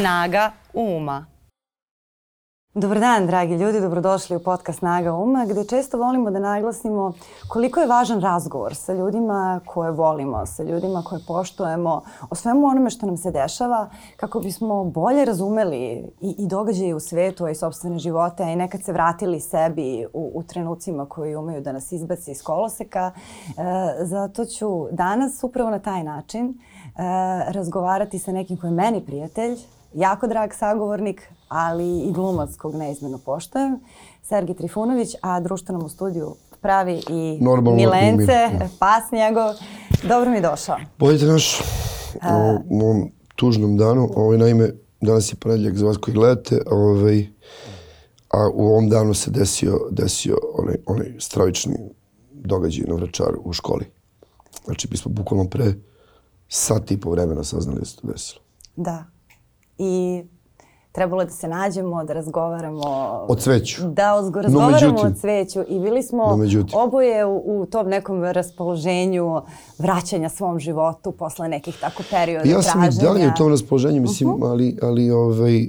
Snaga uma. Dobar dan, dragi ljudi, dobrodošli u podcast Snaga uma, gde često volimo da naglasimo koliko je važan razgovor sa ljudima koje volimo, sa ljudima koje poštujemo, o svemu onome što nam se dešava, kako bismo bolje razumeli i, i događaje u svetu, a i sobstvene živote, a i nekad se vratili sebi u, u trenucima koji umeju da nas izbaci iz koloseka. E, zato ću danas upravo na taj način e, razgovarati sa nekim koji je meni prijatelj, jako drag sagovornik, ali i glumac kog neizmjerno poštojem, Sergij Trifunović, a društvenom u studiju pravi i Normalno Milence, ime. pas njegov. Dobro mi došao. Bolje te naš u ovom tužnom danu. Ovaj, naime, danas je ponedjeljak za vas koji gledate, ovaj, a u ovom danu se desio, desio onaj, onaj stravični događaj na Vračaru u školi. Znači, mi smo bukvalno pre sat i po vremena saznali da se to desilo. Da. I trebalo je da se nađemo, da razgovaramo... O cveću. Da, No, razgovaramo međutim- o cveću i bili smo No, međutim. oboje u, u tom nekom raspoloženju vraćanja svom životu posle nekih tako perioda Ja sam i traženja. dalje u tom raspoloženju, mislim, ali, ali ovaj,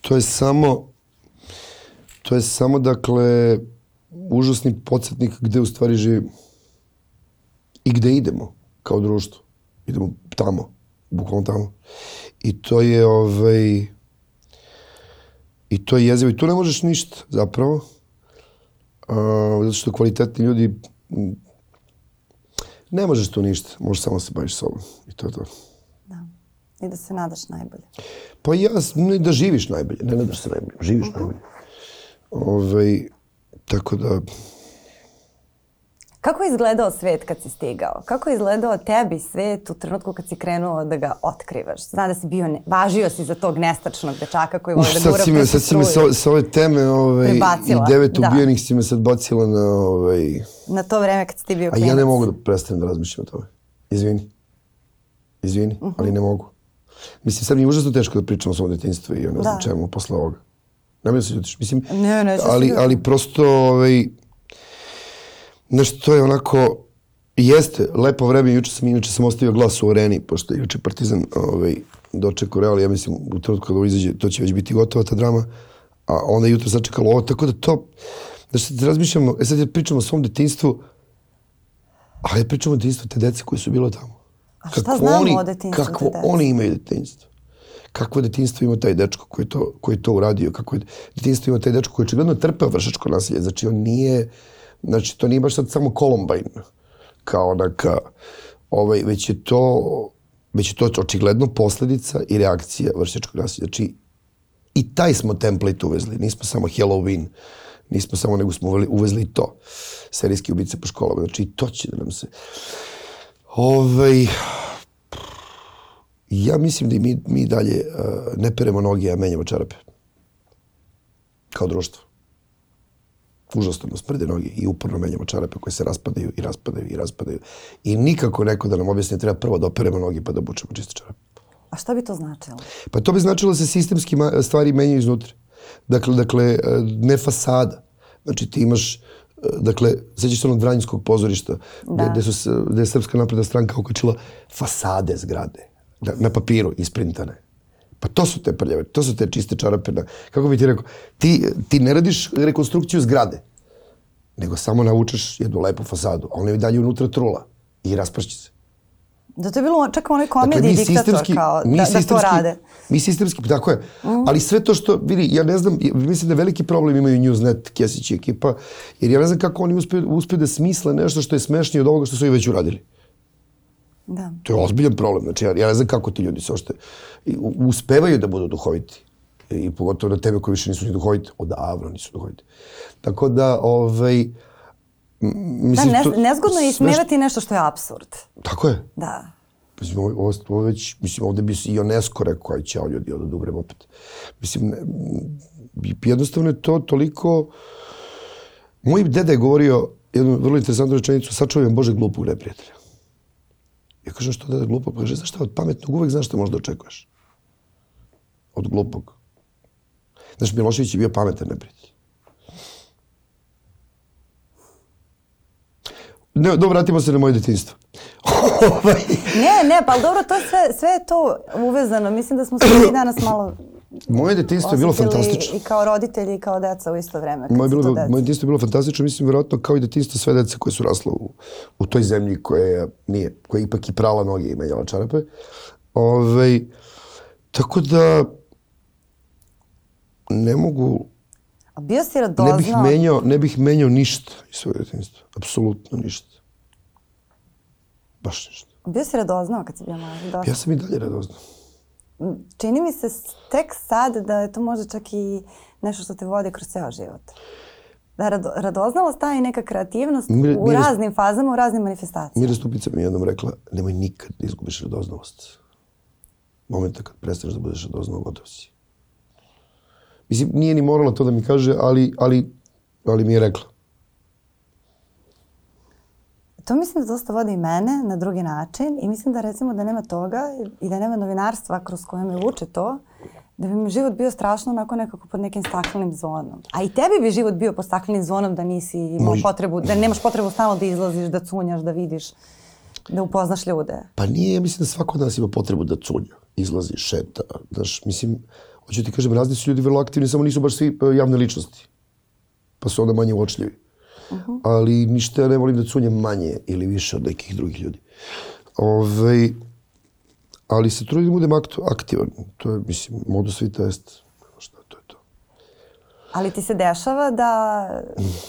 to je samo, to je samo, dakle, užasni podsjetnik gde u stvari živimo. I gde idemo kao društvo. Idemo tamo, bukvalno tamo. I to je, ovaj, i to je jezivo. I tu ne možeš ništa, zapravo. A, zato što kvalitetni ljudi m, ne možeš tu ništa, možeš samo da se baviš sobom. I to je to. Da. I da se nadaš najbolje. Pa ja, ne da živiš najbolje, ne nadaš se najbolje, živiš najbolje. Ovaj, tako da, Kako je izgledao svet kad si stigao? Kako je izgledao tebi svet u trenutku kad si krenuo da ga otkrivaš? Zna da si bio, ne, važio si za tog nestačnog dečaka koji voli uf, da gura preko sad si me sa, sa ove teme ovaj, i devet da. ubijenih si me sad bacila na ovaj, Na to vreme kad si ti bio a klinac. ja ne mogu da prestanem da razmišljam o tome. Izvini. Izvini, Mhm. ali ne mogu. Mislim, sad mi je užasno teško da pričam o svom detinjstvu i o ne znam Da. čemu posle ovoga. Nemoj da se ljutiš. Mislim, Ne, se ali, ali prosto, ovaj, znaš, to je onako, jeste, lepo vreme, juče sam, inače sam ostavio glas u areni, pošto je juče Partizan ovaj, dočekao Real, ja mislim, u trenutku kada ovo izađe, to će već biti gotova ta drama, a onda jutro sačekalo ovo, tako da to, da se razmišljamo, e sad ja pričamo o svom detinstvu, a ja pričamo o detinstvu te dece koji su bilo tamo. A šta znamo o detinjstvu te Kakvo dece? oni imaju detinjstvo. Kakvo detinjstvo ima taj dečko koji to, koji to uradio, kako je detinjstvo ima taj dečko koji je očigledno trpeo vršačko nasilje. Znači on nije, znači to nije baš sad samo Columbine, kao onaka, ovaj, već je to, već je to očigledno posledica i reakcija vršačkog nasilja. Znači i taj smo template uvezli, nismo samo Halloween, nismo samo, nego smo uvezli i to. Serijski ubice po školama, znači i to će da nam se... Ovaj, ja mislim da mi, mi dalje uh, ne peremo noge, a menjamo čarape. Kao društvo. Užasno nas prde noge i uporno menjamo čarape koje se raspadaju i raspadaju i raspadaju. I nikako neko da nam objasni da treba prvo da operemo noge pa da obučemo čiste čarape. A šta bi to značilo? Pa to bi značilo da se sistemski stvari menjaju iznutra. Dakle, dakle, e, ne fasada. Znači ti imaš, e, dakle, sećaš se onog Vranjskog pozorišta, Da. gde, su, gde je Srpska napredna stranka okačila fasade zgrade. Na, na papiru, isprintane. Pa to su te prljave, to su te čiste čarape. Na, kako bi ti rekao, ti, ti ne radiš rekonstrukciju zgrade, nego samo navučeš jednu lepu fasadu, a ona je dalje unutra trula i raspršće se. Da to je bilo čak u onoj komediji diktator kao da, da to rade. Mi sistemski, tako je. Ali sve to što, vidi, ja ne znam, mislim da veliki problem imaju Newsnet, Kesić i ekipa, jer ja ne znam kako oni uspe, uspe da smisle nešto što je smešnije od ovoga što su i već uradili. Da. To je ozbiljan problem. Znači, ja, ja ne znam kako ti ljudi se ošte uspevaju da budu duhoviti. I pogotovo na teme koje više nisu ni duhovite. Odavno nisu duhovite. Tako da, ovaj, Da, mislim, ne, to- nezgodno je ismevati nešto što je absurd. Tako je. Da. Mislim, ovo, ovo, već, mislim, ovde bi i UNESCO rekao, aj ćao ljudi, ovdje dubrem opet. Mislim, ne, jednostavno je to toliko... Moj deda je govorio jednu vrlo interesantnu rečenicu, sačuvaj Bože glupog neprijatelja. Ja kažem što deda glupog, pa kaže, znaš šta, od pametnog uvek znaš šta možda očekuješ. Od glupog. Znaš, Milošević je bio pametan neprijatelj. Ne, dobro, vratimo se na moje detinjstvo. Ovaj, Ne, ne, pa dobro, to je sve, sve je to uvezano. Mislim da smo svi danas malo moje detinjstvo je bilo fantastično. I kao roditelji i kao deca u isto vreme. Moje, bilo, moje djetinjstvo je bilo fantastično, mislim, vjerojatno kao i detinjstvo sve dece koje su rasle u, u toj zemlji koja je, nije, koja ipak i prala noge i menjala čarape. Ove, tako da ne mogu, A bio si ne radoznao. bih menjao, ne bih menjao ništa iz svojeg djetinjstva. Apsolutno ništa. Baš ništa. Bio si radoznao kad si bio mali. Dosta. Ja sam i dalje radoznao. Čini mi se tek sad da je to možda čak i nešto što te vodi kroz ceo život. Da rado, radoznalost ta i neka kreativnost Mir- u raznim fazama, u raznim manifestacijama. Mira Stupica mi je jednom rekla, nemoj nikad da izgubiš radoznalost. Momenta kad prestaneš da budeš radoznao, gotov si. Mislim, nije ni morala to da mi kaže, ali, ali, ali mi je rekla. To mislim da dosta vodi i mene na drugi način i mislim da recimo da nema toga i da nema novinarstva kroz koje me vuče to, da bi mi život bio strašno onako nekako pod nekim staklenim zvonom. A i tebi bi život bio pod staklenim zvonom da nisi imao Moj- potrebu, da nemaš potrebu stalno da izlaziš, da cunjaš, da vidiš, da upoznaš ljude. Pa nije, ja mislim da svako od nas ima potrebu da cunja, izlazi, šeta. Znaš, mislim, hoću ti kažem, razni su ljudi vrlo aktivni, samo nisu baš svi e, javne ličnosti. Pa su onda manje uočljivi. Ali ništa ja ne volim da cunjam manje ili više od nekih drugih ljudi. Ove, ali se trudim da budem aktivan. To je, mislim, modus svi test. Šta, to je to. Ali ti se dešava da,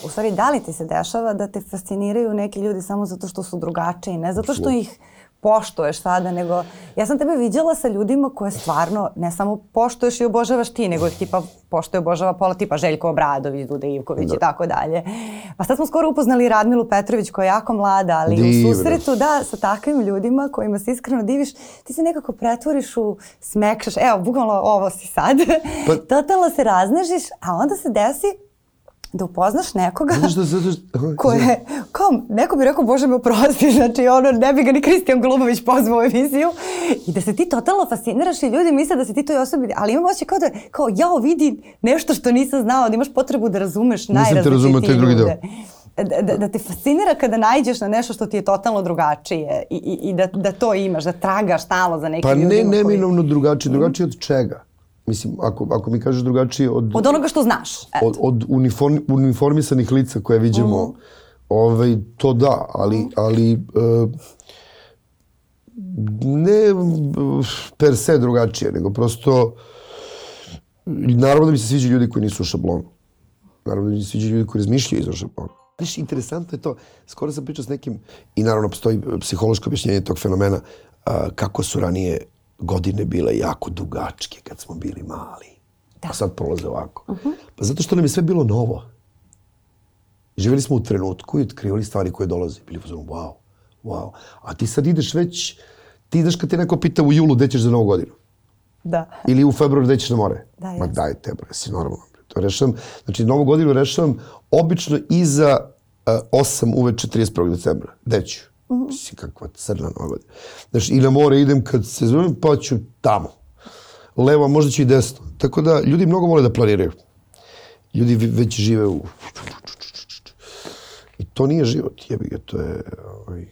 u stvari da li ti se dešava da te fasciniraju neki ljudi samo zato što su drugačiji, ne zato što ih poštuješ sada, nego ja sam tebe viđala sa ljudima koje stvarno ne samo poštuješ i obožavaš ti, nego ih tipa poštuje obožava pola tipa Željko Obradović, Duda Ivković i tako dalje. Pa sad smo skoro upoznali Radmilu Petrović koja je jako mlada, ali Divna. u susretu da sa takvim ljudima kojima se iskreno diviš, ti se nekako pretvoriš u smekšaš, evo, bukvalno ovo si sad, Pa- totalno se raznežiš, a onda se desi da upoznaš nekoga Zato što, zato što, ko je, kao, neko bi rekao, bože me oprosti, znači ono, ne bi ga ni Kristijan Golubović pozvao u emisiju i da se ti totalno fasciniraš i ljudi misle da se ti toj osobi, ali imam osjećaj kao da, kao, jao, vidi nešto što nisam znao, da imaš potrebu da razumeš te razumeo, najrazličitije taj drugi ljude. Da, da, da te fascinira kada najđeš na nešto što ti je totalno drugačije i, i, i da, da to imaš, da tragaš stalno za nekim Pa ne ljudima koji... neminovno drugačije. Drugačije od čega? Mislim, ako, ako mi kažeš drugačije od... Od onoga što znaš. eto. od, od uniform, uniformisanih lica koje viđemo, Mhm. ovaj, to da, ali, ali e, ne per se drugačije, nego prosto naravno da mi se sviđa ljudi koji nisu u šablonu. Naravno da mi se sviđa ljudi koji razmišljaju izvan šablona. Znaš, interesantno je to. Skoro sam pričao s nekim, i naravno postoji psihološko objašnjenje tog fenomena, a, kako su ranije godine bile jako dugačke kad smo bili mali. A sad prolaze ovako. Pa zato što nam je sve bilo novo. Živjeli smo u trenutku i otkrivali stvari koje dolaze. Bili fazonu, wow, wow. A ti sad ideš već, ti znaš kad te neko pita u julu gde ćeš za novu godinu. Da. Ili u februaru gde ćeš na more. Da, Ma jasno. dajte, bre, si normalno. bre. To rešavam, znači novu godinu rešavam obično iza uh, 8 uveče 31. decembra. Gde ću? Mhm. Mislim, kakva crna godina. Znači, i na more idem kad se zovem, pa ću tamo. Levo, možda ću i desno. Tako da, ljudi mnogo vole da planiraju. Ljudi već žive u... I to nije život, jebi ga, to je... Ovaj,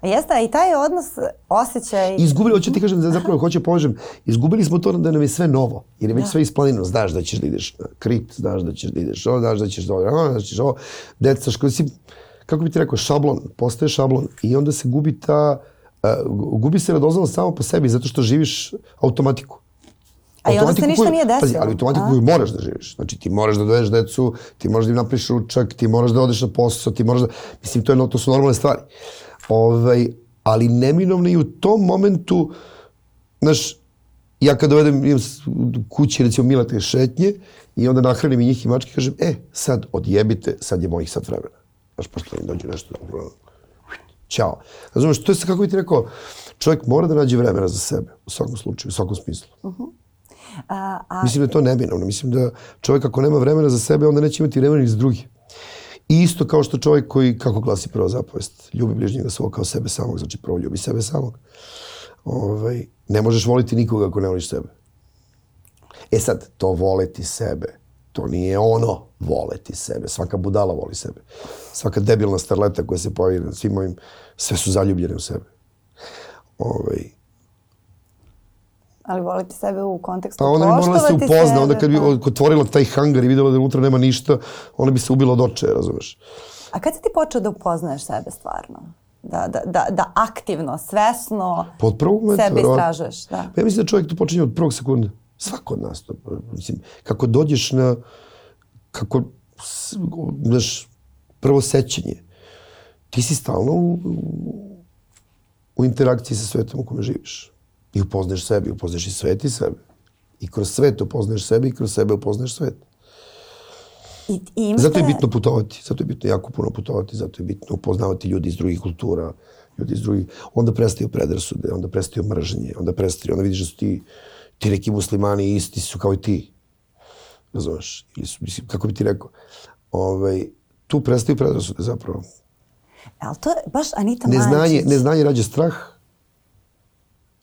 A jeste, a i taj odnos, osjećaj... Izgubili, hoću ti kažem da zapravo hoću povežem, izgubili smo to da nam je sve novo, jer je već sve isplanirano, znaš da ćeš da ideš na Krit, znaš da ćeš da ideš ovo, znaš da ćeš da ovo, ono, da ćeš ovo, deca, škola, si, kako bi ti rekao, šablon, postaje šablon i onda se gubi ta, uh, gubi se radoznalost samo po sebi, zato što živiš automatiku. A i onda se ništa koju- nije desilo. Pazi, ali automatiku koju moraš da živiš. Znači ti moraš da dovedeš decu, ti moraš da im napriš ručak, ti moraš da odeš na posao, ti moraš da... Mislim, to, je, to su normalne stvari. Ovaj, ali neminovno i u tom momentu, znaš, ja kad dovedem imam kući, recimo Milate šetnje, i onda nahranim i njih i mačke, kažem, e, sad odjebite, sad je mojih sat vremena. Znaš, pošto im dođe nešto dobro. Ćao. Razumeš, to je, kako bi ti rekao, čovjek mora da nađe vremena za sebe, u svakom slučaju, u svakom smislu. A, a, Mislim da je to neminovno. Mislim da čovjek ako nema vremena za sebe, onda neće imati vremena ni za drugi. I isto kao što čovjek koji, kako glasi prva zapovest, ljubi bližnjega svog kao sebe samog, znači prvo ljubi sebe samog. Ovaj, ne možeš voliti nikoga ako ne voliš sebe. E sad, to voleti sebe To nije ono voleti sebe. Svaka budala voli sebe. Svaka debilna starleta koja se pojavi na svim ovim, sve su zaljubljene u sebe. Ovaj, Ali voliti sebe u kontekstu pa onda bi morala da se upozna, sebe, onda kad bi pa. otvorila taj hangar i videla da unutra nema ništa, ona bi se ubila od očaja, razumeš? A kad si ti počeo da upoznaješ sebe stvarno? Da, da, da, da aktivno, svesno Pa od prvog momenta, sebe istražuješ? Da. Pa ja mislim da čovjek to počinje od prvog sekunda. Svako od nas to. Mislim, kako dođeš na, kako, znaš, prvo sećanje. Ti si stalno u, u, interakciji sa svetom u kome živiš. I upoznaš sebe, upoznaš i svet i sebe. I kroz svet upoznaš sebe i kroz sebe upoznaš svet. I, i imate... Zato je bitno putovati, zato je bitno jako puno putovati, zato je bitno upoznavati ljudi iz drugih kultura, ljudi iz drugih, onda prestaju predrasude, onda prestaju mržnje, onda prestaju, onda vidiš da su ti, ti neki muslimani isti su kao i ti. Razumeš? Ili su, mislim, kako bi ti rekao, ovaj, tu prestaju predrasude zapravo. Ali to je baš Anita Neznanje, Mančić. neznanje rađa strah,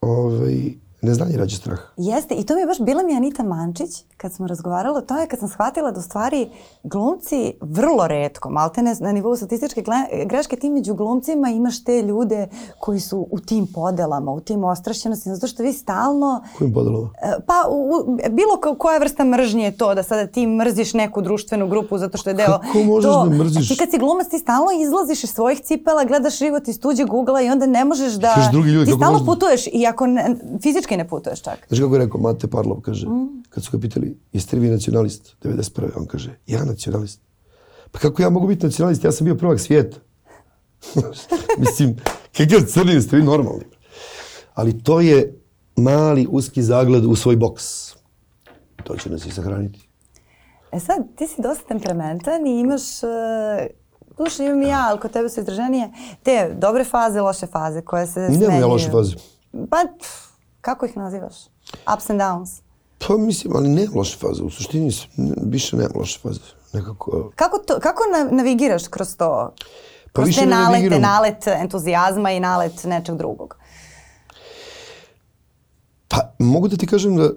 ovaj, neznanje rađa strah. Jeste, i to mi je baš, bila mi je Anita Mančić, kad smo razgovarali o tome, kad sam shvatila da u stvari glumci vrlo redko, malte ne na nivou statističke greške, ti među glumcima imaš te ljude koji su u tim podelama, u tim ostrašćenostima, zato što vi stalno Kojim podelama? E, Pa, u, u- bilo ko, koja vrsta mržnje je to da sada ti mrziš neku društvenu grupu zato što je deo... Kako možeš to, da mrziš? Ti kad si glumac, ti stalno izlaziš iz svojih cipela, gledaš život iz tuđeg ugla i onda ne možeš da... Drugi ljudi, ti stalno možeš da- putuješ i ako ne, fizički ne putuješ čak. Znaš kako je rekao Mate Parlov, kaže, Mm. kad su ga pitali, jeste li vi nacionalist, 91. On kaže, ja nacionalist. Pa kako ja mogu biti nacionalist, ja sam bio prvak svijeta. Mislim, kakav crni ste vi normalni. Ali to je mali, uski zagled u svoj boks. To će nas i sahraniti. E sad, ti si dosta temperamentan i imaš... Uh, Duše, imam i ja, ali kod tebe su izraženije te dobre faze, loše faze koje se Nemam ja smenjuju. loše faze. Pa, kako ih nazivaš? Ups and downs. Pa mislim, ali nema loše faze. U suštini više nema loše faze. Nekako... Kako, to, kako na, navigiraš kroz to? Pa Kroz te ne nalete, navigiram. nalet entuzijazma i nalet nečeg drugog. Pa mogu da ti kažem da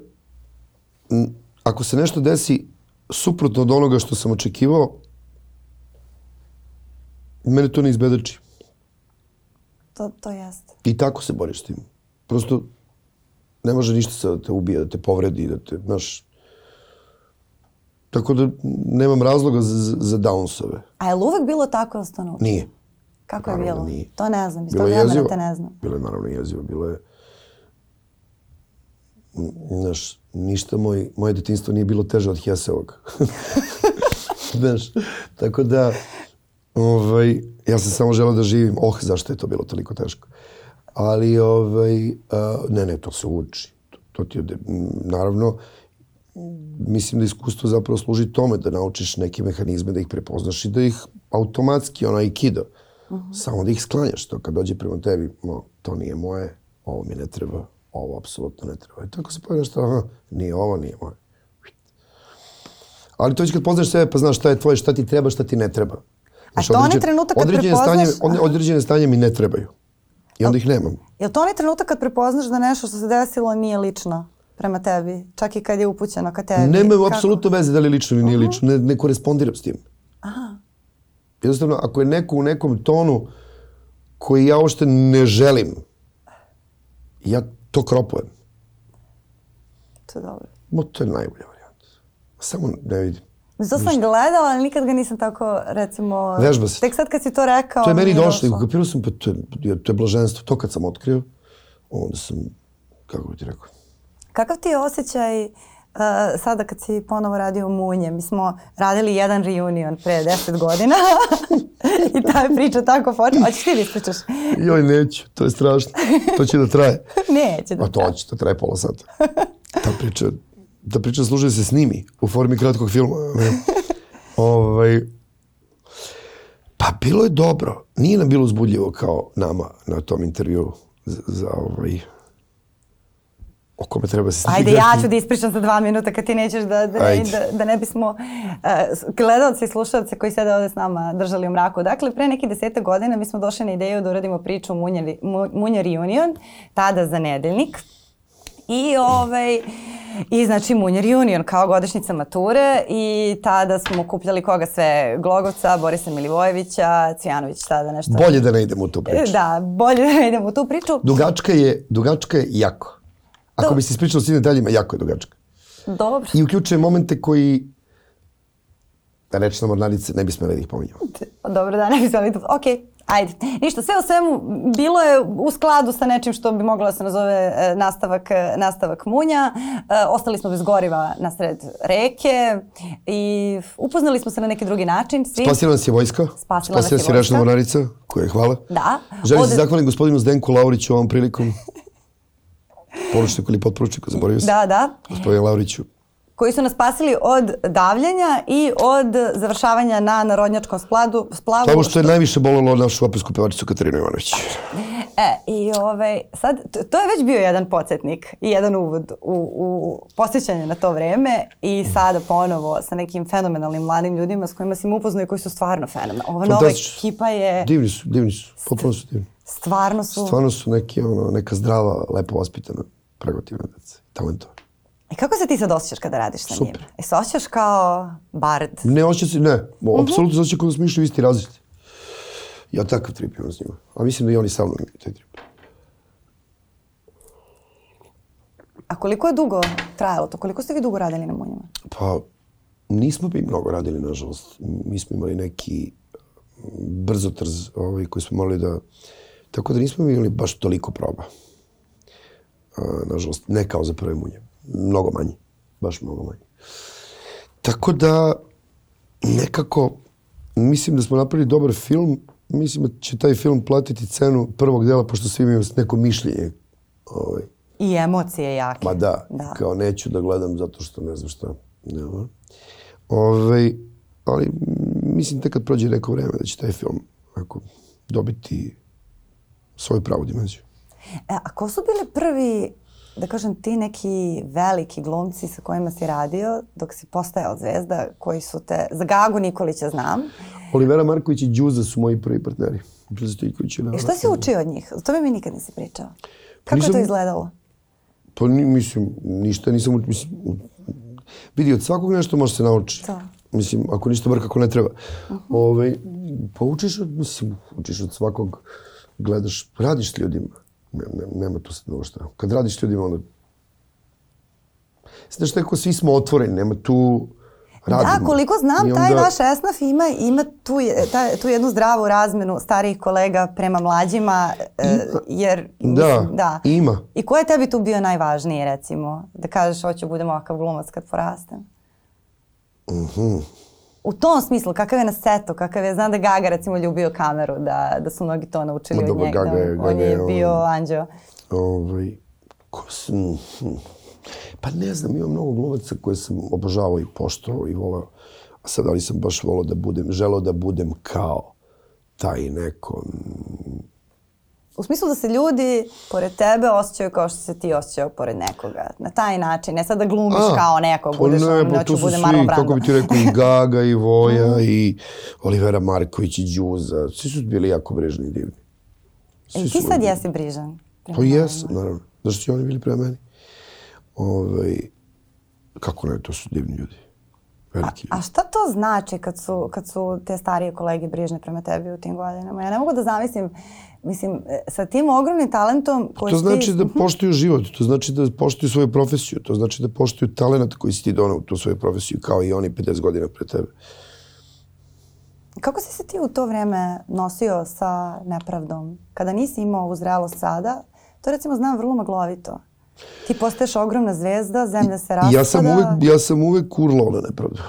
ako se nešto desi suprotno od onoga što sam očekivao, mene to ne izbedači. To, to jeste. I tako se boriš s tim. Prosto ne može ništa se da te ubije, da te povredi, da te, znaš... Tako da nemam razloga za, za, downsove. A je li uvek bilo tako to naučio? Nije. Kako je Naravno bilo? da nije. To ne znam. Iz Bilo tog je vremena te ne znam. Bilo je naravno jezivo. Bilo je... Znaš, ništa moj, moje detinstvo nije bilo teže od Hesevog. Znaš, tako da, ovaj, ja sam samo želeo da živim. Oh, zašto je to bilo toliko teško. Ali, ovaj, a, ne, ne, to se uči. To, to ti naravno, mislim da iskustvo zapravo služi tome da naučiš neke mehanizme, da ih prepoznaš i da ih automatski, ono aikido, samo da ih sklanjaš. To kad dođe prema tebi, no, to nije moje, ovo mi ne treba, ovo apsolutno ne treba. I tako se pojavi nešto, aha, nije ovo, nije moje. Ali to će kad poznaš sebe, pa znaš šta je tvoje, šta ti treba, šta ti ne treba. Znaš, to onaj trenutak kad prepoznaš- stanje, od- određene stanje mi ne trebaju. I onda ih nemam. Je li to onaj trenutak kad prepoznaš da nešto što se desilo nije lično prema tebi? Čak i kad je upućeno ka tebi? Nema Kako? apsolutno veze da li je lično ili nije lično. Ne, ne korespondiram s tim. Jednostavno, ako je neko u nekom tonu koji ja uopšte ne želim, ja to kropujem. To je dobro. Mo, to je najbolja varijanta. Samo ne vidim. To sam gledala, ali nikad ga nisam tako, recimo... Vežba se. Tek sad kad si to rekao... To je meni došlo i kapirao sam, pa to je, to je blaženstvo. To kad sam otkrio, onda sam, kako bi ti rekao, Kakav ti je osjećaj uh, sada kad si ponovo radio Munje? Mi smo radili jedan reunion pre deset godina i ta je priča tako počela. Hoćeš ti da ispričaš? joj neću, to je strašno. To će da traje. Neće da Pa to će, to traje pola sata. Ta priča, ta priča služi da se snimi u formi kratkog filma. ovaj, pa bilo je dobro. Nije nam bilo uzbudljivo kao nama na tom intervju za, za ovaj, o kome treba se snimi. Ajde, ja ću da ispričam za dva minuta kad ti nećeš da, da, ne, da, da ne bismo uh, gledalci i slušalci koji sede ovde s nama držali u mraku. Dakle, pre nekih deseta godina mi smo došli na ideju da uradimo priču Munja, Mu- Munja Reunion, tada za nedeljnik. I ovaj, I znači Munjer Junior kao godišnjica mature i tada smo kupljali koga sve, Glogovca, Borisa Milivojevića, Cvijanović tada nešto. Bolje da ne idemo u tu priču. Da, bolje da ne idemo u tu priču. Dugačka je, dugačka je jako. Ako Do- bi se ispričao svim detaljima, jako je dugačka. Dobro. I uključuje momente koji da rečna mornarice ne bi smeli da ih pominjamo. Dobro, da, ne bi smeli to. Ok, ajde. Ništa, sve u svemu bilo je u skladu sa nečim što bi moglo da se nazove e, nastavak, e, nastavak munja. E, ostali smo bez goriva na sred reke i upoznali smo se na neki drugi način. Svi. Spasila nas je vojska. Spasila nas je nas je vojska. mornarica, koja je hvala. Da. Želim Od- se zahvalim gospodinu Zdenku Lauriću ovom prilikom. Poručniku ili potporučniku, zaboravio sam. Da, da. Gospodinu Lauriću. Koji su nas spasili od davljenja i od završavanja na narodnjačkom spladu, splavu. Samo što je najviše bolelo našu opersku pevačicu Katarinu Ivanović. E, i ovaj, sad, to je već bio jedan podsjetnik i jedan uvod u, u posjećanje na to vreme i sada ponovo sa nekim fenomenalnim mladim ljudima s kojima sam upoznao i koji su stvarno fenomenalni. Ova nova ekipa je, Divni su, divni su. Potpuno su divni. stvarno su, Stvarno su neki, ono, neka zdrava, lepo vaspitana, pregotivna deca. Talentovana. I kako se ti sad osjećaš kada radiš sa njima? I se osjećaš kao bard? Ne, osjeća se, ne. Mhm. Uh Apsolutno se osjeća kao da smo išli u isti razred. Ja takav trip imam s njima. A mislim da i oni sa mnom imaju taj trip. A koliko je dugo trajalo to? Koliko ste vi dugo radili na munjima? Pa, nismo mi mnogo radili, nažalost. Mi smo imali neki brzotrz ovaj, koji smo morali da... Tako da nismo imali baš toliko proba. A, nažalost, ne kao za prve munje. Mnogo manje. Baš mnogo manje. Tako da, nekako, mislim da smo napravili dobar film. Mislim da će taj film platiti cenu prvog dela, pošto svi imaju neko mišljenje. Ovaj, I emocije jake. Ma da, Da. kao neću da gledam zato što ne znam šta. Nema. Ove, ali mm, mislim tek kad prođe neko vreme da će taj film ako, dobiti svoju pravu dimenziju. E, a ko su bili prvi, da kažem, ti neki veliki glumci sa kojima si radio dok si postajao zvezda, koji su te, za Gagu Nikolića znam. Olivera Marković i Đuza su moji prvi partneri. Je I šta si učio od njih? O tome mi nikad nisi pričao. Kako je Nisam- to izgledalo? Pa ni, mislim, ništa nisam mislim, vidi, od svakog nešto može se nauči. Da. Mislim, ako ništa bar kako ne treba. Ovaj, pa učiš od, mislim, učiš od svakog, gledaš, radiš s ljudima. Ne, ne, nema tu sad mnogo šta. Kad radiš s ljudima, onda... Znaš, tako svi smo otvoreni, nema tu... Radimo. Da, koliko znam, I taj onda- vaš esnaf ima, ima tu, je, taj, tu jednu zdravu razmenu starijih kolega prema mlađima, e, jer... Da, mislim, da. ima. I ko je tebi tu bio najvažniji, recimo? Da kažeš, hoću budem ovakav glumac kad porastem. Mhm. U tom smislu, kakav je na setu, kakav je, znam da Gaga recimo ljubio kameru, da, da su mnogi to naučili Ma od njega. Gaga je- on Gaga je je, bio on- anđeo. Ovaj, ko sam, hm. Pa ne znam, ima mnogo glumaca koje sam obožavao i poštovao i volao. A sad, ali sam baš volao da budem, želeo da budem kao taj neko. U smislu da se ljudi pored tebe osjećaju kao što se ti osjećao pored nekoga. Na taj način, ne sad da glumiš A, kao neko, pa budeš ne, ono, pa budem svi, Marlon Brando. kako bi ti rekao, i Gaga, i Voja, i Olivera Marković, i Đuza. Svi su bili jako brižni i divni. Svi E, ti sad jesi brižan. Pa jesam, naravno. Zašto su oni bili prema meni? Ovaj, kako ne, to su divni ljudi. Veliki ljudi. A šta to znači kad su, kad su te starije kolege brižne prema tebi u tim godinama? Ja ne mogu da zamislim, mislim, e, sa tim ogromnim talentom koji To znači ti... da poštuju život, to znači da poštuju svoju profesiju, to znači da poštuju talent koji si ti donao u tu svoju profesiju, kao i oni 50 godina pre tebe. Kako si se ti u to vreme nosio sa nepravdom? Kada nisi imao ovu zrelost sada, to recimo znam vrlo maglovito. Ti postaješ ogromna zvezda, zemlja se raspada. Ja sam uvek, ja sam uvek urlao na nepravdu.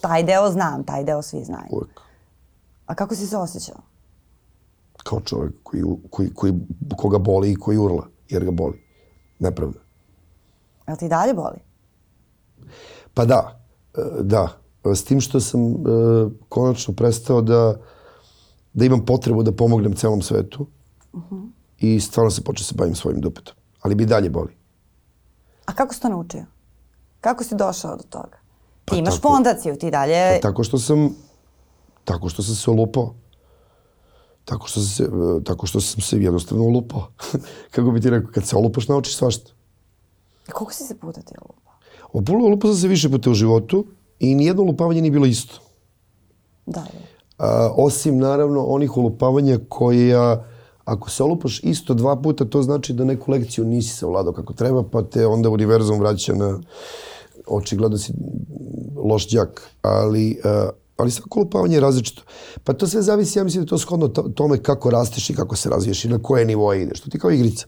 Taj deo znam, taj deo svi znaju. Uvek. A kako si se osjećao? Kao čovjek koji, koji, koji, koga boli i koji urla, jer ga boli. Nepravda. Jel ti dalje boli? Pa da, e, da. S tim što sam e, konačno prestao da, da imam potrebu da pomognem celom svetu i stvarno se počeo se bavim svojim dupetom. Ali bi dalje boli. A kako si to naučio? Kako si došao do toga? Pa ti imaš tako- fondaciju, ti dalje... Tako što sam tako što sam se olupao. Tako što sam se, e, tako što sam se jednostavno olupao. Kako bi ti rekao, kad se olupaš naučiš svašta. Koliko si se puta ti lupa? Opulao lupa sam se više puta u životu i nijedno lupavanje nije bilo isto. Da, da. A, osim naravno onih ulupavanja koja ako se olupaš isto dva puta, to znači da neku lekciju nisi se vladao kako treba, pa te onda univerzum vraća na očigledno si loš đak, ali, uh, ali svako lupavanje je različito. Pa to sve zavisi, ja mislim da je to shodno to- tome kako rasteš i kako se razviješ i na koje nivoje ideš. To ti kao igrica.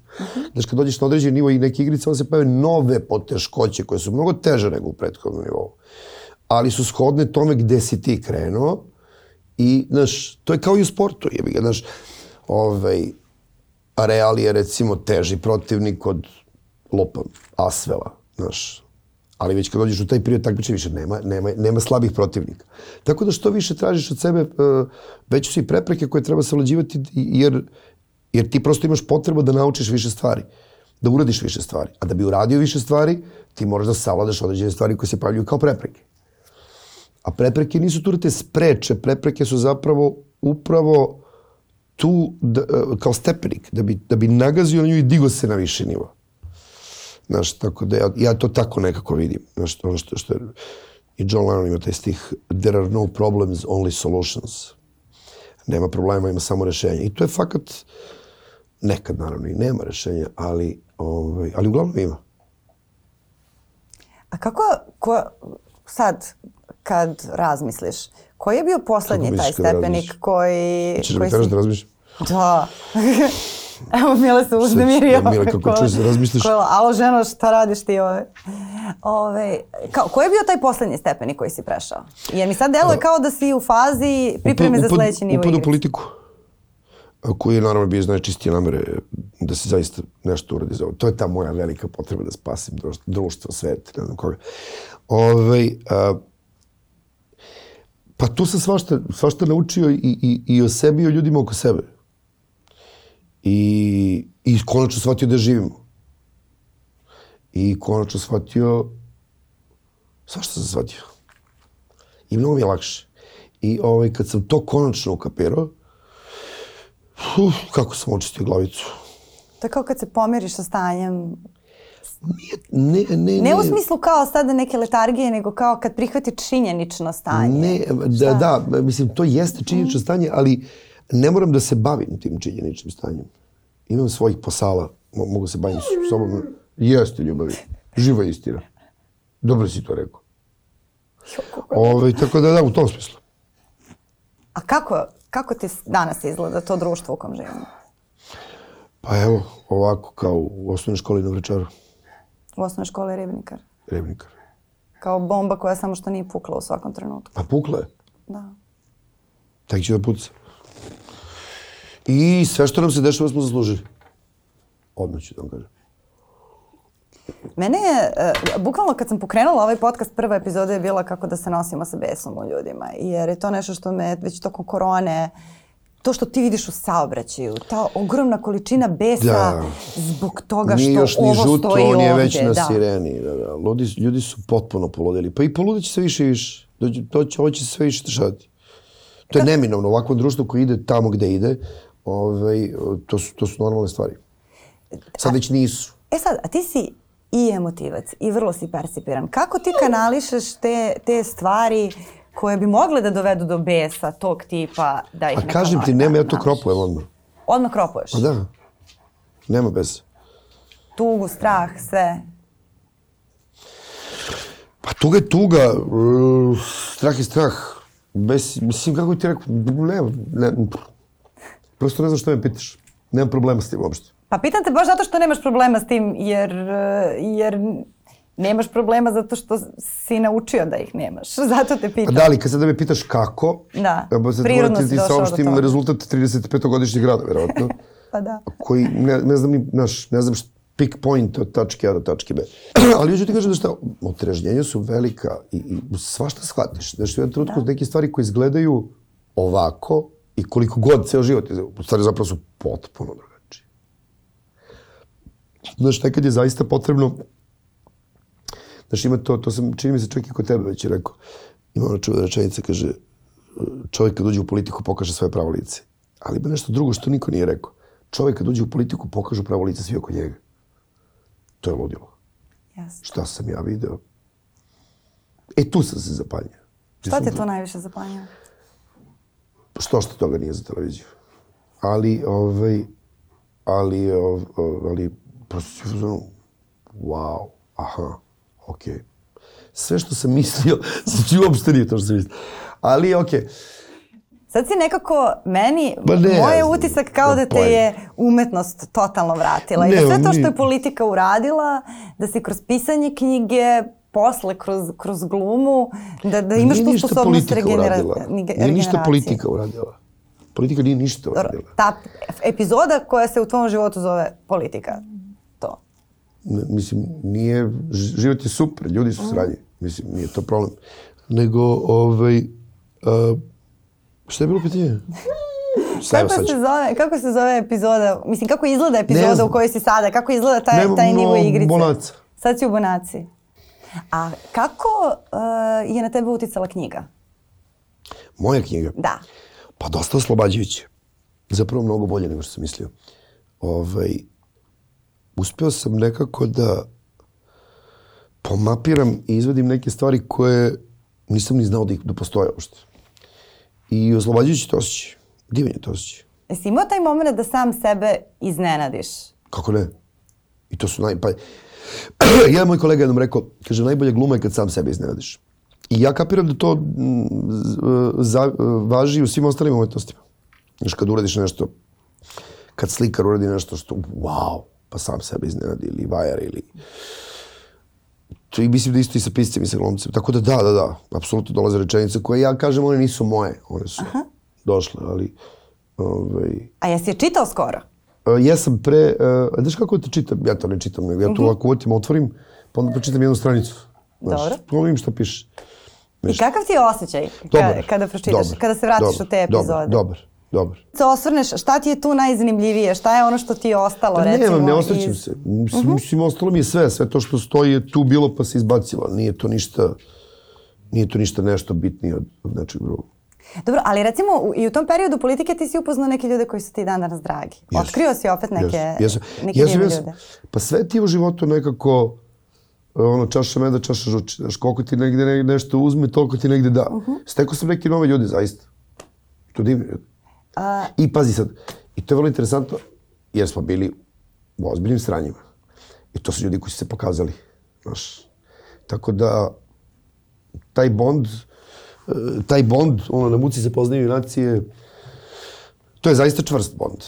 Znaš, kad dođeš na određeni nivo i neke igrice, onda se pojave nove poteškoće koje su mnogo teže nego u prethodnom nivou. Ali su shodne tome gde si ti krenuo i, znaš, to je kao i u sportu, jebi ga, znaš, ovaj, Real je recimo teži protivnik od lupam, Asvela, znaš. Ali već kad dođeš u taj period takmičenja više nema, nema, nema slabih protivnika. Tako da što više tražiš od sebe, uh, veće su i prepreke koje treba savlađivati jer, jer ti prosto imaš potrebu da naučiš više stvari, da uradiš više stvari. A da bi uradio više stvari, ti moraš da savladaš određene stvari koje se pojavljuju kao prepreke. A prepreke nisu tu da te spreče, prepreke su zapravo upravo tu da, e, kao stepenik, da bi, da bi nagazio na nju i digo se na više nivo. Znaš, tako da ja, ja to tako nekako vidim. Znaš, ono što, što je, i John Lennon ima taj stih There are no problems, only solutions. Nema problema, ima samo rešenje. I to je fakat, nekad naravno i nema rešenja, ali, ovaj, ali uglavnom ima. A kako, ko, sad, kad razmisliš, koji je bio poslednji taj stepenik razmišljaš? koji... Češ da koji mi teraš si- da razmišljam? Da. Evo, Mile se uznemirio. da, Mile, kako čuješ da razmisliš? Ko, alo, ženo, šta radiš ti ove? Ove, kao, koji je bio taj poslednji stepenik koji si prešao? Jer mi sad deluje kao da si u fazi pripreme za sledeći nivo upad u igre. politiku koji je naravno bio iz najčistije namere da se zaista nešto uradi za ovo. To je ta moja velika potreba da spasim društvo, društvo svet, ne znam koga. Ove, a, pa tu sam svašta, svašta naučio i, i, i o sebi i o ljudima oko sebe. I, I konačno shvatio da živimo. I konačno shvatio svašta sam shvatio. I mnogo mi je lakše. I ovaj, kad sam to konačno ukapirao, uf, kako sam očistio glavicu. To je kao kad se pomiriš sa stanjem. Ne, ne, Ne u smislu kao sada neke letargije, nego kao kad prihvati činjenično stanje. Ne, da, da, mislim, to jeste činjenično stanje, ali ne moram da se bavim tim činjeničnim stanjem. Imam svojih posala, mo- mogu se baviti s sobom. Jeste ljubavi, živa istina. Dobro si to rekao. Ove, tako da, da, u tom smislu. A kako, kako ti danas izgleda to društvo u kom živimo? Pa evo, ovako kao u osnovnoj školi na Vrečaru, U osnovnoj školi Ribnikar. Revnikar. Kao bomba koja samo što nije pukla u svakom trenutku. Pa pukla je. Da. Tek će da puca. I sve što nam se dešava smo zaslužili. Odmah ću da vam kažem. Mene je, e, bukvalno kad sam pokrenula ovaj podcast, prva epizoda je bila kako da se nosimo sa besom u ljudima. Jer je to nešto što me već tokom korone, to što ti vidiš u saobraćaju, ta ogromna količina besa Da. zbog toga Nije što još ni ovo žuto, stoji on je već na da. sireni. Da, da. Ljudi, ljudi su potpuno poludeli. Pa i poludit će se više i više. Dođe, to će, ovo će se sve više dešavati. To je neminovno. Ovako društvo koje ide tamo gde ide, ovaj, to, su, to su normalne stvari. Sad već nisu. E sad, a ti si i emotivac i vrlo si percipiran. Kako ti kanališeš te, te stvari koje bi mogle da dovedu do besa tog tipa da ih A kažem ti, nema, ja to kropujem odmah. Odmah kropuješ. Pa da. Nema bez. Tugu, strah, sve. Pa tuga je tuga, uh, strah je strah. Bez, mislim, kako ti rekao, ne, ne, prosto ne znam što me pitaš. Nemam problema s tim uopšte. Pa pitam te baš zato što nemaš problema s tim, jer, e, jer nemaš problema zato što si naučio da ih nemaš. Zato te Pa pitam. da li, kad sada me pitaš kako, Da, ja sad prirodno si ti došao do saopštim toga. rezultat 35-godišnjeg rada, verovatno, Pa da. koji ne, ne znam ni, znaš, ne znam šta, pick point od tačke A do tačke B. Ali hoću ti kažem da šta, otrežnjenja su velika i, i svašta shvatiš. Znaš, u jednom trenutku neke stvari koje izgledaju ovako i koliko god ceo život, u stvari zapravo su potpuno drugačije. Znaš, nekad je zaista potrebno Znaš, ima to, to sam, čini mi se čak i kod tebe već je rekao. Ima ona čuvena rečenica, kaže, čovjek kad uđe u politiku pokaže svoje pravo lice. Ali ima nešto drugo što niko nije rekao. Čovjek kad uđe u politiku pokaže pravo lice svi oko njega. To je ludilo. Jeste. Šta sam ja video? E, tu sam se zapanjio. Šta te to najviše zapanjuje? Što što toga nije za televiziju. Ali, ovaj, ali, ov, ov, ali, prosto si uzmano, wow, aha, okej. Okay. Sve što sam mislio, znači uopšte nije to što sam mislio. Ali, okej. Okay. Sad si nekako, meni, Ma ne, moj je utisak kao da te je umetnost totalno vratila. I Ne, da sve to što je politika uradila, da si kroz pisanje knjige, posle kroz, kroz glumu, da, da imaš tu sposobnost regenera, nige- Nije ništa regeneracije. politika uradila. Politika nije ništa uradila. ta epizoda koja se u tvom životu zove politika. Ne, mislim, nije, život je super, ljudi su sranje. Mislim, nije to problem. Nego, ovaj, uh, šta je bilo pitanje? Šta Kako se, zove, kako se zove epizoda, mislim kako izgleda Ne epizoda u kojoj si sada, kako izgleda taj, Nemam taj nivo mnogo igrice? bonaca. Sad si u Bonaci. A kako uh, je na tebe uticala knjiga? Moja knjiga? Da. Pa dosta oslobađajuće. Zapravo mnogo bolje nego što sam mislio. Ovaj, uspeo sam nekako da pomapiram i izvedim neke stvari koje nisam ni znao da ih da postoje uopšte. I oslobađajući to osjećaj. Divan je to osjećaj. Jesi imao taj moment da sam sebe iznenadiš? Kako ne? I to su naj... Pa... Jedan moj kolega jednom rekao, kaže, najbolja gluma je kad sam sebe iznenadiš. I ja kapiram da to z- za, važi u svim ostalim umetnostima. Znaš, kad uradiš nešto, kad slikar uradi nešto što, wow, pa sam sebe iznenadi, ili vajar, ili... To i mislim da isto i sa piscem i sa glumcem. Tako da da, da, da, apsolutno dolaze rečenice koje ja kažem, one nisu moje, one su došle, ali... Ovaj, A jesi je čitao skoro? Uh, ja sam pre, uh, znaš kako to čitam? Ja to ne čitam, nego ja to ovako uvatim, otvorim, pa onda pročitam jednu stranicu. Znaš, Dobro. Pa vidim šta piše. I kakav ti je osjećaj Dobar. kada pročitaš, dobar, kada se vratiš dobar, u te epizode? Dobar, dobar, dobar. Se osvrneš, šta ti je tu najzanimljivije? Šta je ono što ti je ostalo, Pa recimo? nemam, ne osjećam iz- se. Mislim, mislim, ostalo mi je sve. Sve to što stoji je tu bilo pa se izbacilo. Nije to ništa, nije to ništa nešto bitnije od, od nečeg drugog. Dobro, ali recimo i u tom periodu politike ti si upoznao neke ljude koji su ti dan danas dragi. Jesu. Otkrio si opet neke, Jesu, jesu. neke Jesu, jesu. ljude. Pa sve ti u životu nekako ono, čaša meda, čaša žuči. Znaš, koliko ti negde ne, nešto uzme, toliko ti negde da. Mhm. Stekao sam neke nove ljude, zaista. To ljudi. A, I pazi sad, i to je vrlo interesantno, jer smo bili u ozbiljnim sranjima. I to su ljudi koji su se pokazali. Znaš. Tako da, taj bond, eh, taj bond, ono, na muci se poznaju nacije, to je zaista čvrst bond.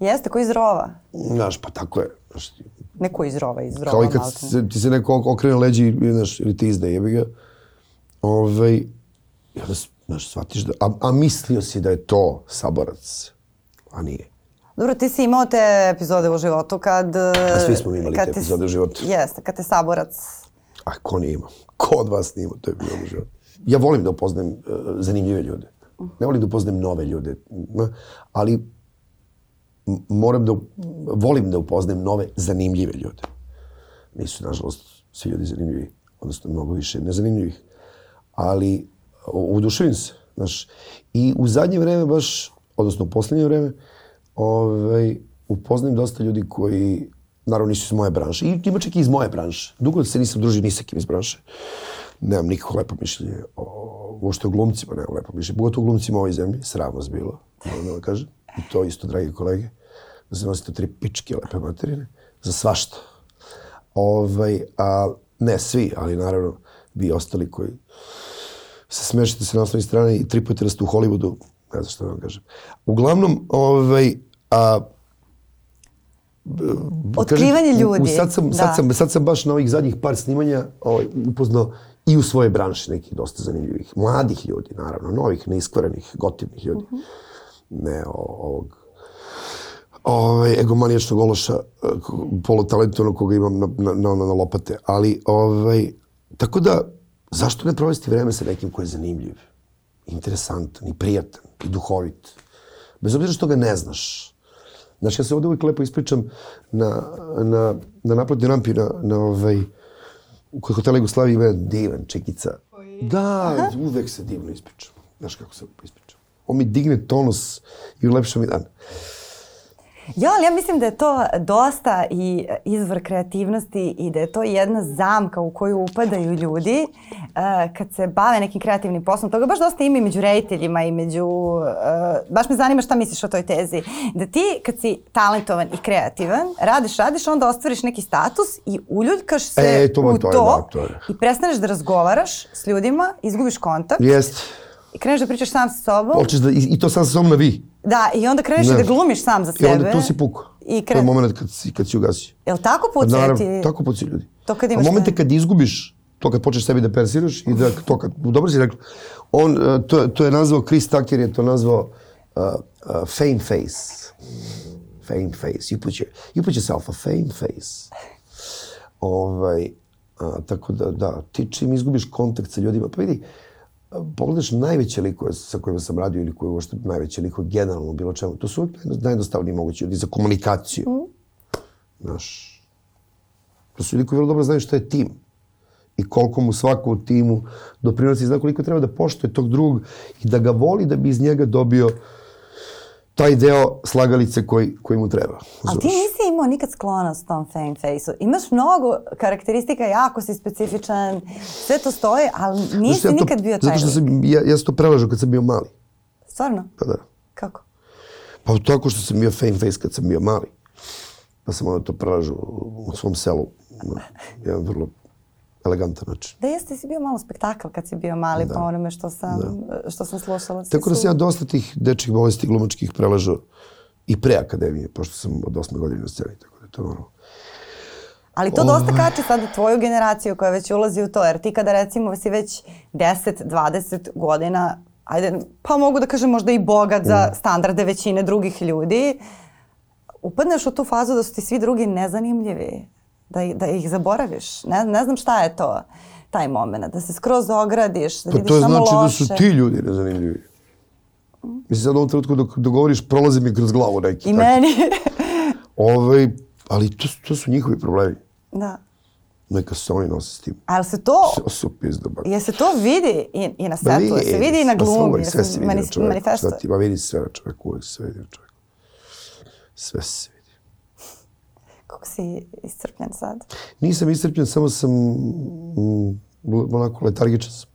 jeste, koji iz rova. Znaš, pa tako je. Znaš, Neko iz rova, iz rova. kao i kad se, ti se neko okrene leđi, i, znaš, ili ti izde, jebi ga. Ovaj, i onda, znaš, shvatiš da, a, a mislio si da je to saborac, a nije. Dobro, ti si imao te epizode u životu kad... A svi smo mi imali te te- epizode u životu. Jeste, kad te saborac... A ko nije imao? Ko od vas nije imao? Je bilo u životu. Ja volim da upoznajem uh, zanimljive ljude. Ne volim da upoznajem nove ljude. Ali moram da, volim da upoznajem nove zanimljive ljude. Nisu, nažalost, svi ljudi zanimljivi. Odnosno, mnogo više nezanimljivih. Ali oduševim se. Znaš, I u zadnje vreme baš, odnosno u poslednje vreme, ovaj, upoznajem dosta ljudi koji naravno nisu iz moje branše. I ima čak i iz moje branše. Dugo se nisam družio ni sa kim iz branše. Nemam nikako lepo mišljenje o, uopšte o glumcima, nemam lepo mišljenje. Pogotovo o glumcima u ovoj zemlji, sram vas bilo, moram da kažem. I to isto, dragi kolege, da se nosite tri pičke lepe materine, za svašta. Ovaj, a, ne svi, ali naravno vi ostali koji se smešite se na osnovi strane i tri puta da ste u Hollywoodu, ne znam što da vam kažem. Uglavnom, ovaj, a, Otkrivanje kažem, ljudi, U, sad, sam, da. sad, sam, sad sam baš na ovih zadnjih par snimanja ovaj, upoznao i u svoje branše nekih dosta zanimljivih. Mladih ljudi, naravno, novih, neiskvarenih, gotivnih ljudi. Ne o, ovog ovaj, egomanijačnog ološa, ko- polutalentovanog koga imam na, na, na, na lopate. Ali, ovaj, tako da, zašto ne provesti vreme sa nekim ko je zanimljiv, interesantan i prijatan i duhovit? Bez obzira što ga ne znaš. Znači, ja se ovdje uvijek lepo ispričam na, na, na naplatnoj rampi na, na ovaj, kod hotela Jugoslavije ima divan čekica. Da, uvek se divno ispričam. Znaš kako se ispričam. On mi digne tonus i ulepša mi dan. Ja, ali ja mislim da je to dosta i izvor kreativnosti i da je to jedna zamka u koju upadaju ljudi uh, kad se bave nekim kreativnim poslom. Toga baš dosta ima i među rediteljima i među... Uh, baš me zanima šta misliš o toj tezi. Da ti kad si talentovan i kreativan, radiš, radiš, onda ostvariš neki status i uljuljkaš se E, to, u to, to, i prestaneš da razgovaraš s ljudima, izgubiš kontakt Jeste. I kreneš da pričaš sam sa sobom. Hoćeš da, i, i to sam sa sobom na vi. Da, i onda kreneš i Ne. da glumiš sam za I sebe. onda tu si pukao. I To je kre... moment kad si, kad si ugasio. Jel tako Pa pucaju naravno, ti? tako puci ljudi. To kad A imaš momente ne- kad izgubiš, to kad počneš sebi da persiraš i da to kad, dobro si rekao, on, uh, to, to je nazvao, Chris Tucker je to nazvao uh, uh, fame face. Fame face. You put, your, you put yourself a fame face. Ovaj, a, tako da, da, ti čim izgubiš kontakt sa ljudima, pa vidi, a, pogledaš najveće likove sa kojima sam radio ili koje uopšte najveće likove generalno bilo čemu, to su uvijek najjedno- najjednostavniji mogući ljudi za komunikaciju. Znaš, to su ljudi koji vrlo dobro znaju šta je tim i koliko mu svako u timu doprinosi i zna koliko treba da poštuje tog drugog i da ga voli da bi iz njega dobio taj deo slagalice koji, koji mu treba. Ali ti Razumeš? nisi imao nikad sklonost tom fame face-u. Imaš mnogo karakteristika, jako si specifičan, sve to stoji, ali nisi ja to- nikad bio taj Zato što sam, ja, ja sam to prelažao kad sam bio mali. Stvarno? Pa da. Kako? Pa tako što sam bio fame face kad sam bio mali. Pa sam onda to prelažao u svom selu na jedan vrlo elegantan način. Da jeste si bio malo spektakl kad si bio mali po onome što sam, što sam slušala. Tako da sam ja dosta tih dečjih bolesti glumačkih prelažao i pre akademije, pošto sam od osme godine na sceni, tako da je to normalno. Ali to dosta kače sada tvoju generaciju koja već ulazi u to, jer ti kada recimo si već 10-20 godina, ajde, pa mogu da kažem možda i bogat za standarde većine drugih ljudi, upadneš u tu fazu da su ti svi drugi nezanimljivi, da, da ih zaboraviš. Ne, ne znam šta je to, taj moment, da se skroz ogradiš, da Pa vidiš to samo znači loše. da su ti ljudi nezanimljivi. Mislim, sad u ovom trenutku dok, dok govoriš, prolazi mi kroz glavu neki. I tako. meni. Ovaj, ali to, to su njihovi problemi. da. Neka se oni nose s tim. Ali se to, To su pizda, ba. je se to vidi i, i na setu, je se vidi i na sve glumi, sve se vidi na čoveku. manifestuje. Sad ti, ma vidi sve na čoveku, se sve vidi na čoveku. Sve se vidi. Kako si iscrpljen sad? Nisam iscrpljen, samo sam mm, onako letargičan sam.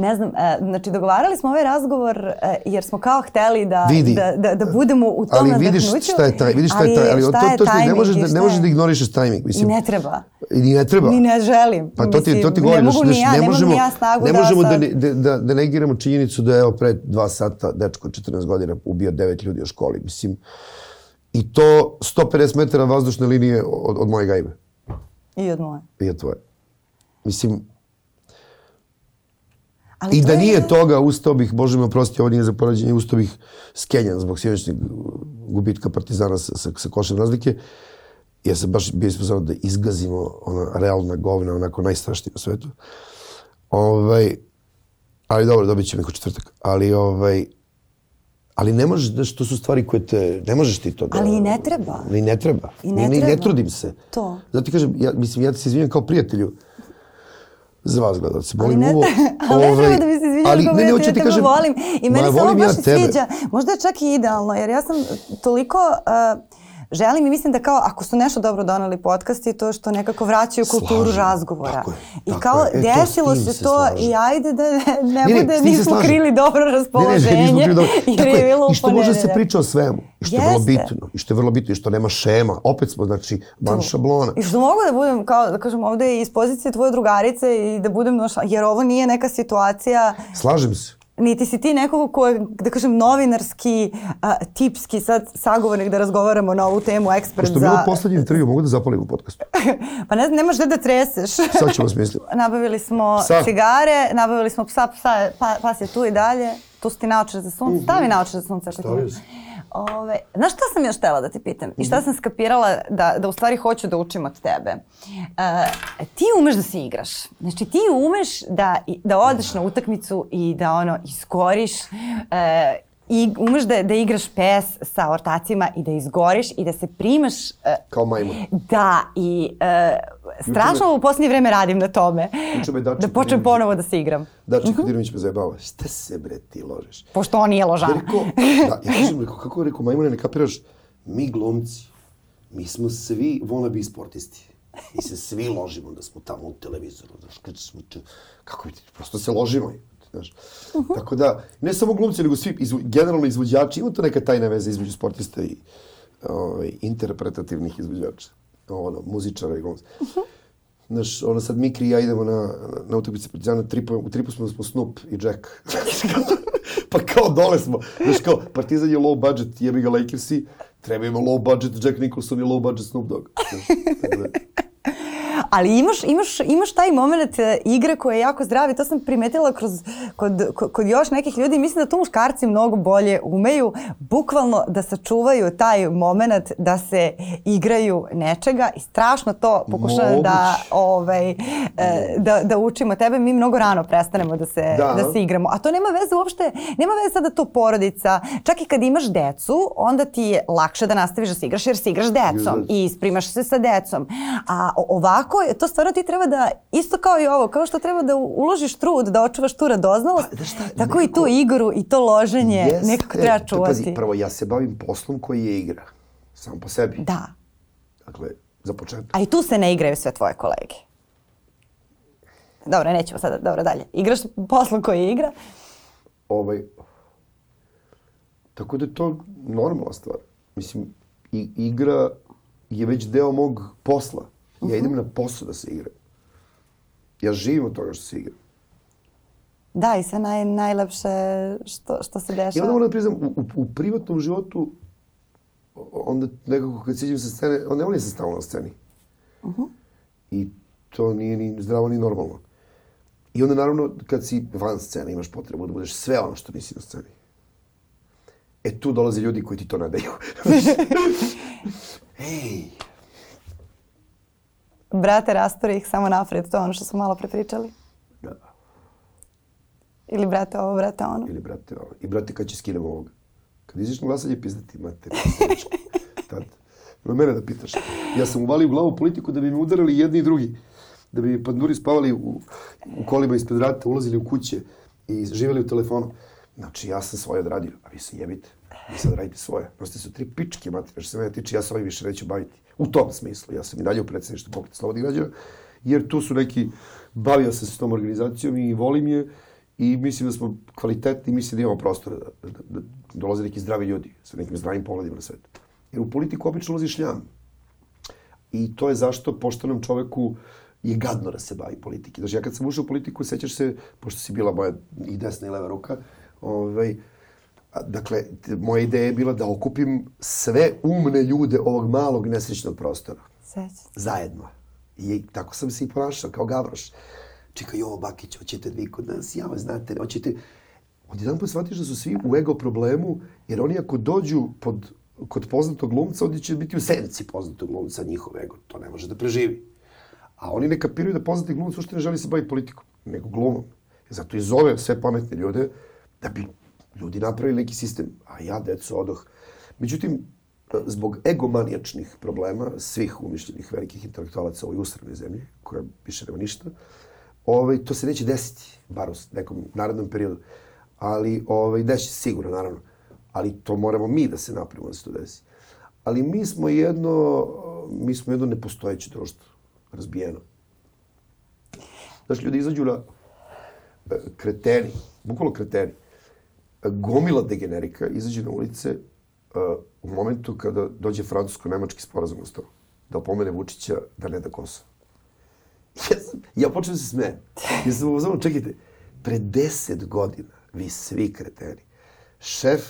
Ne znam, e, znači dogovarali smo ovaj razgovor e, jer smo kao hteli da, Vidi. da, da, da budemo u tom Ali vidiš šta je taj, vidiš šta je taj, ali šta to, to što ne možeš da, ne možeš da ignorišeš timing, mislim. ne treba. I ni ne treba. Ni ne želim. Pa to ti, to Mislim, ti govorim, Ne mogu ni ja, ne možemo, ja snagu ne da možemo da, da, da, da negiramo činjenicu da je evo pre dva sata dečko od 14 godina ubio devet ljudi u školi. Mislim, i to 150 metara vazdušne linije od, od moje gajbe I od moje. i od tvoje. Mislim, Ali I da je- nije toga, ustao bih, Bože me oprosti, ovo nije za poređenje, ustao bih skenjan zbog sinoćnog gubitka Partizana sa, sa, sa košem razlike. Ja sam baš bio ispozorao da izgazimo ona realna govna, onako najstrašnija u svetu. Ovaj, ali dobro, dobit ćemo ih četvrtak. Ali, ovaj, ali ne možeš, znaš, to su stvari koje te, ne možeš ti to da... Ali i ne treba. I ne treba. I ne I ne treba. trudim se. To. Zato ti kažem, ja, mislim, ja ti se izvinjam kao prijatelju za vas gledalci. Ali Volim ne, uvo. ali ne ovaj, treba da mi se izvinjam ali, ne, ne, hoću ja ti kažem, volim. I meni ma, se ovo baš ja sviđa. Možda je čak i idealno, jer ja sam toliko... Uh, želim i mislim da kao ako su nešto dobro doneli podcasti to što nekako vraćaju kulturu Slažem. razgovora. Tako je, I tako kao je. E, desilo se to slažem. i ajde da ne, ne, Ne, ne, bude se nismo krili dobro Ne, ne, raspoloženje ne, nismo krili dobro. Tako je I što može se priča o svemu. I što je vrlo bitno. I što je vrlo bitno. I što nema šema. Opet smo, znači, van šablona. I što mogu da budem, kao da kažem, ovde iz pozicije tvoje drugarice i da budem, noša, jer ovo nije neka situacija, Slažem se. Niti si ti nekog ko je, da kažem, novinarski, a, tipski sad sagovornik da razgovaramo na ovu temu, ekspert Pošto je bilo za... poslednji intervju, mogu da zapalim u podcastu. pa ne znam, nemaš gde da treseš. Sad ćemo smisliti. nabavili smo Psa. cigare, nabavili smo psa, psa je- pa, pas je tu i dalje. Tu su ti naočare za sunce. Stavi naočare za sunce. može. sam. Ove, znaš šta sam još htela da ti pitam? I šta sam skapirala da, da u stvari hoću da učim od tebe? E, ti umeš da se igraš. Znači ti umeš da, da odeš na utakmicu i da ono iskoriš e, i umeš da, da igraš pes sa ortacima i da izgoriš i da se primaš e, Kao majmun. Da, i e, strašno u posljednje vreme radim na tome. Me Da počnem ponovo da se igram. Dačko Kadinović me zajebava. Šta se bre ti ložeš? Pošto on nije ložan. rekao, da, ja kažem, rekao, kako rekao, majmune, ne kapiraš, Mi glumci, mi smo svi wannabe sportisti. Mi se svi ložimo da smo tamo u televizoru, kad smo, kako ti, prosto se ložimo, znaš. Uh -huh. Tako da, ne samo glumci, nego svi, izvo, generalno izvođači, ima to neka tajna veza između sportista i ovaj, interpretativnih izvođača, ono, muzičara i glumca. Uh -huh. Znaš, ono sad Mikri i ja idemo na, na, na utakmice Partizana, tripu, u tripu smo, smo Snoop i Jack. pa kao dole smo. Znaš kao, Partizan je low budget, jebi ga Lakersi, treba ima low budget Jack Nicholson i low budget Snoop Dogg. Znaš. Ali imaš, imaš, imaš taj moment e, igre koja je jako zdrav i to sam primetila kroz, kod, kod još nekih ljudi. Mislim da to muškarci mnogo bolje umeju bukvalno da sačuvaju taj moment da se igraju nečega i strašno to pokušavam da, ovaj, e, da, da učimo tebe. Mi mnogo rano prestanemo da se, da. da se igramo. A to nema veze uopšte, nema veze sada to porodica. Čak i kad imaš decu, onda ti je lakše da nastaviš da se igraš jer se igraš decom i isprimaš se sa decom. A ovako je, to stvarno ti treba da, isto kao i ovo, kao što treba da uložiš trud, da očuvaš tu radoznalost, pa, da šta, tako nekako, i tu igru i to loženje jest, nekako treba e, čuvati. Pazi, prvo, ja se bavim poslom koji je igra. Sam po sebi. Da. Dakle, za početak. A i tu se ne igraju sve tvoje kolege. Dobro, nećemo sada, dobro, dalje. Igraš poslom koji je igra? Ovaj, tako da je to normalna stvar. Mislim, i, igra je već deo mog posla. Ja idem na posao da se igram. Ja živim od toga što se igram. Da, i sve naj, najlepše što, što se dešava. Ja onda moram da priznam, u, u, u privatnom životu, onda nekako kad siđem sa scene, onda ne volim se stalno na sceni. Uh -huh. I to nije ni zdravo ni normalno. I onda naravno kad si van scene imaš potrebu da budeš sve ono što nisi na sceni. E tu dolaze ljudi koji ti to nadaju. Ej, Brate, rasturi ih samo napred, to je ono što smo malo prepričali. Da. Ili brate ovo, brate ono. Ili brate ovo. I brate, kad će skinemo ovoga? Kad iziš na glasanje, pizdati, mate. Tad. Na mene da pitaš. Ja sam uvalio u glavu politiku da bi mi udarali jedni i drugi. Da bi mi panduri spavali u, u kolima ispred vrata, ulazili u kuće i živjeli u telefonu. Znači, ja sam svoje odradio, a vi se jebite. Vi sad radite svoje. Proste su tri pičke materije, što se mene tiče, ja se ovim više neću baviti. U tom smislu. Ja sam i dalje u predsjedništvu pokreta slobodnih građana, jer tu su neki, bavio sam se s tom organizacijom i volim je i mislim da smo kvalitetni mislim da imamo prostora da, da, da dolaze neki zdravi ljudi sa nekim zdravim pogledima na svet. Jer u politiku obično ulazi šljam. I to je zašto poštenom čoveku je gadno da se bavi politiki. Znači, ja kad sam ušao u politiku, sećaš se, pošto si bila moja i desna i leva ruka, ovaj, Dakle, moja ideja je bila da okupim sve umne ljude ovog malog nesrećnog prostora. Sveći. Zajedno. I tako sam se i ponašao, kao Gavroš. Čekaj, jo, Bakić, hoćete vi kod nas? Ja, znate, hoćete... jedan put shvatiš da su svi u ego problemu, jer oni ako dođu pod, kod poznatog glumca, oni će biti u senci poznatog glumca, njihov ego. To ne može da preživi. A oni ne kapiraju da poznati glumac uopšte ne želi se baviti politikom, nego glumom. Zato i zove sve pametne ljude da bi ljudi napravili neki sistem, a ja, deco, odoh. Međutim, zbog egomanijačnih problema svih umišljenih velikih intelektualaca u ovoj usrednoj zemlji, koja više nema ništa, ovaj, to se neće desiti, bar u nekom narednom periodu. Ali, ovaj, neće se sigurno, naravno. Ali to moramo mi da se napravimo da se to desi. Ali mi smo jedno, mi smo jedno nepostojeće društvo, razbijeno. Znaš, ljudi izađu na e, kreteni, bukvalno kreteni, gomila degenerika izađe na ulice uh, u momentu kada dođe francusko-nemački sporazum na stolu. Da opomene Vučića da ne da Kosovo. Ja, sam, ja počnem da se smijem. Ja sam uzmano, čekajte, pre deset godina vi svi kreteni, šef,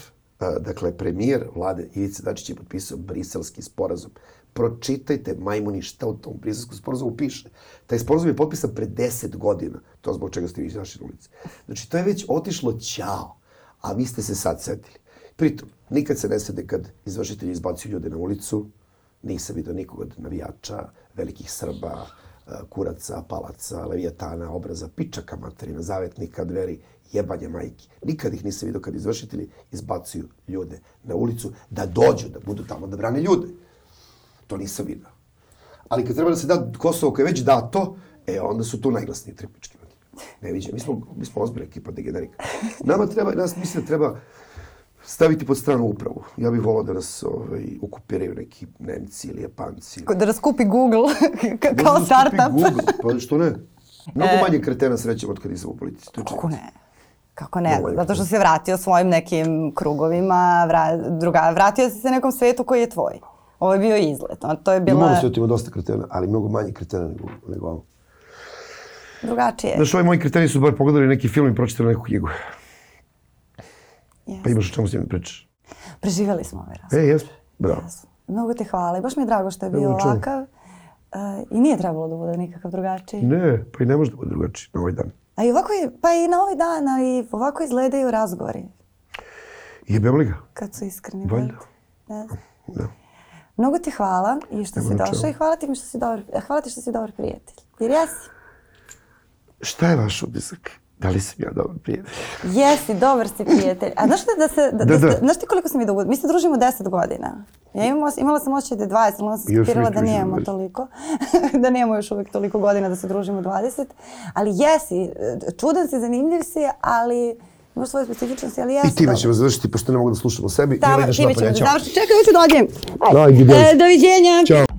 uh, dakle, premijer vlade Ivica Dačić je potpisao briselski sporazum. Pročitajte, majmuni, šta u tom briselskom sporazumu piše. Taj sporazum je potpisan pre deset godina. To zbog čega ste vi izašli na ulici. Znači, to je već otišlo ćao a vi ste se sad setili. Pritom, nikad se ne sede kad izvršitelji izbacuju ljude na ulicu, nisam vidio nikog od navijača, velikih Srba, e, kuraca, palaca, levijatana, obraza, pičaka materina, zavetnika, dveri, jebanje majki. Nikad ih nisam vidio kad izvršitelji izbacuju ljude na ulicu da dođu, da budu tamo, da brane ljude. To nisam vidio. Ali kad treba da se da Kosovo koje je već dato, e, onda su tu najglasniji tripički. Ne viđe. Mi smo, mi smo ozbiljna ekipa degenerika. Nama treba, nas mislim da treba staviti pod stranu upravu. Ja bih volao da nas ovaj, okupiraju neki Nemci ili Japanci. Da nas kupi Google ka- kao Možda startup. Google, pa što ne? Mnogo manje kretena srećem od kad nisam u politici. E. Kako ne? Kako ne? Je Zato što se vratio svojim nekim krugovima, vra, druga, vratio si se nekom svetu koji je tvoj. Ovo je bio izlet. To je bila na svetu ima dosta kretena, ali mnogo manje kretena nego, nego ovo. Drugačije. Znaš, ovi moji kreteni su bar pogledali neki film i pročitali neku knjigu. Yes. Pa imaš o čemu s njim da pričaš. Preživjeli smo ovaj razgovor. E, jesmo? Bravo. Jesu. Mnogo ti hvala i baš mi je drago što je bio ovakav. Uh, I nije trebalo da bude nikakav drugačiji. Ne, pa i ne može da bude drugačije na ovaj dan. A i ovako, je- pa i na ovaj dan, a i ovako izgledaju razgovori. Jebem li ga? Kad su iskreni. Valjda. Ne znam. Da. Mnogo ti hvala i što Nema si došao i hvala ti, mi što si dobar, hvala ti što si dobar prijatelj. Jer jesi. Šta je vaš utisak? Da li sam ja dobar prijatelj? Jesi, dobar si prijatelj. A znaš, da, da se, da, Da, da, da. znaš ti koliko sam mi dugo? Mi se družimo 10 godina. Ja imala, imala sam osjećaj da je 20, ali sam skapirala da nemamo 20. toliko. da nemamo još uvijek toliko godina da se družimo 20. Ali jesi, čudan si, zanimljiv si, ali imaš svoje specifičnosti, ali jesi. I time ćemo završiti, pošto ne mogu da slušam o sebi. Tamo, time ćemo ćao. završiti. Čekaj, hoću dođem. Daj, gdje E, doviđenja. Ćao.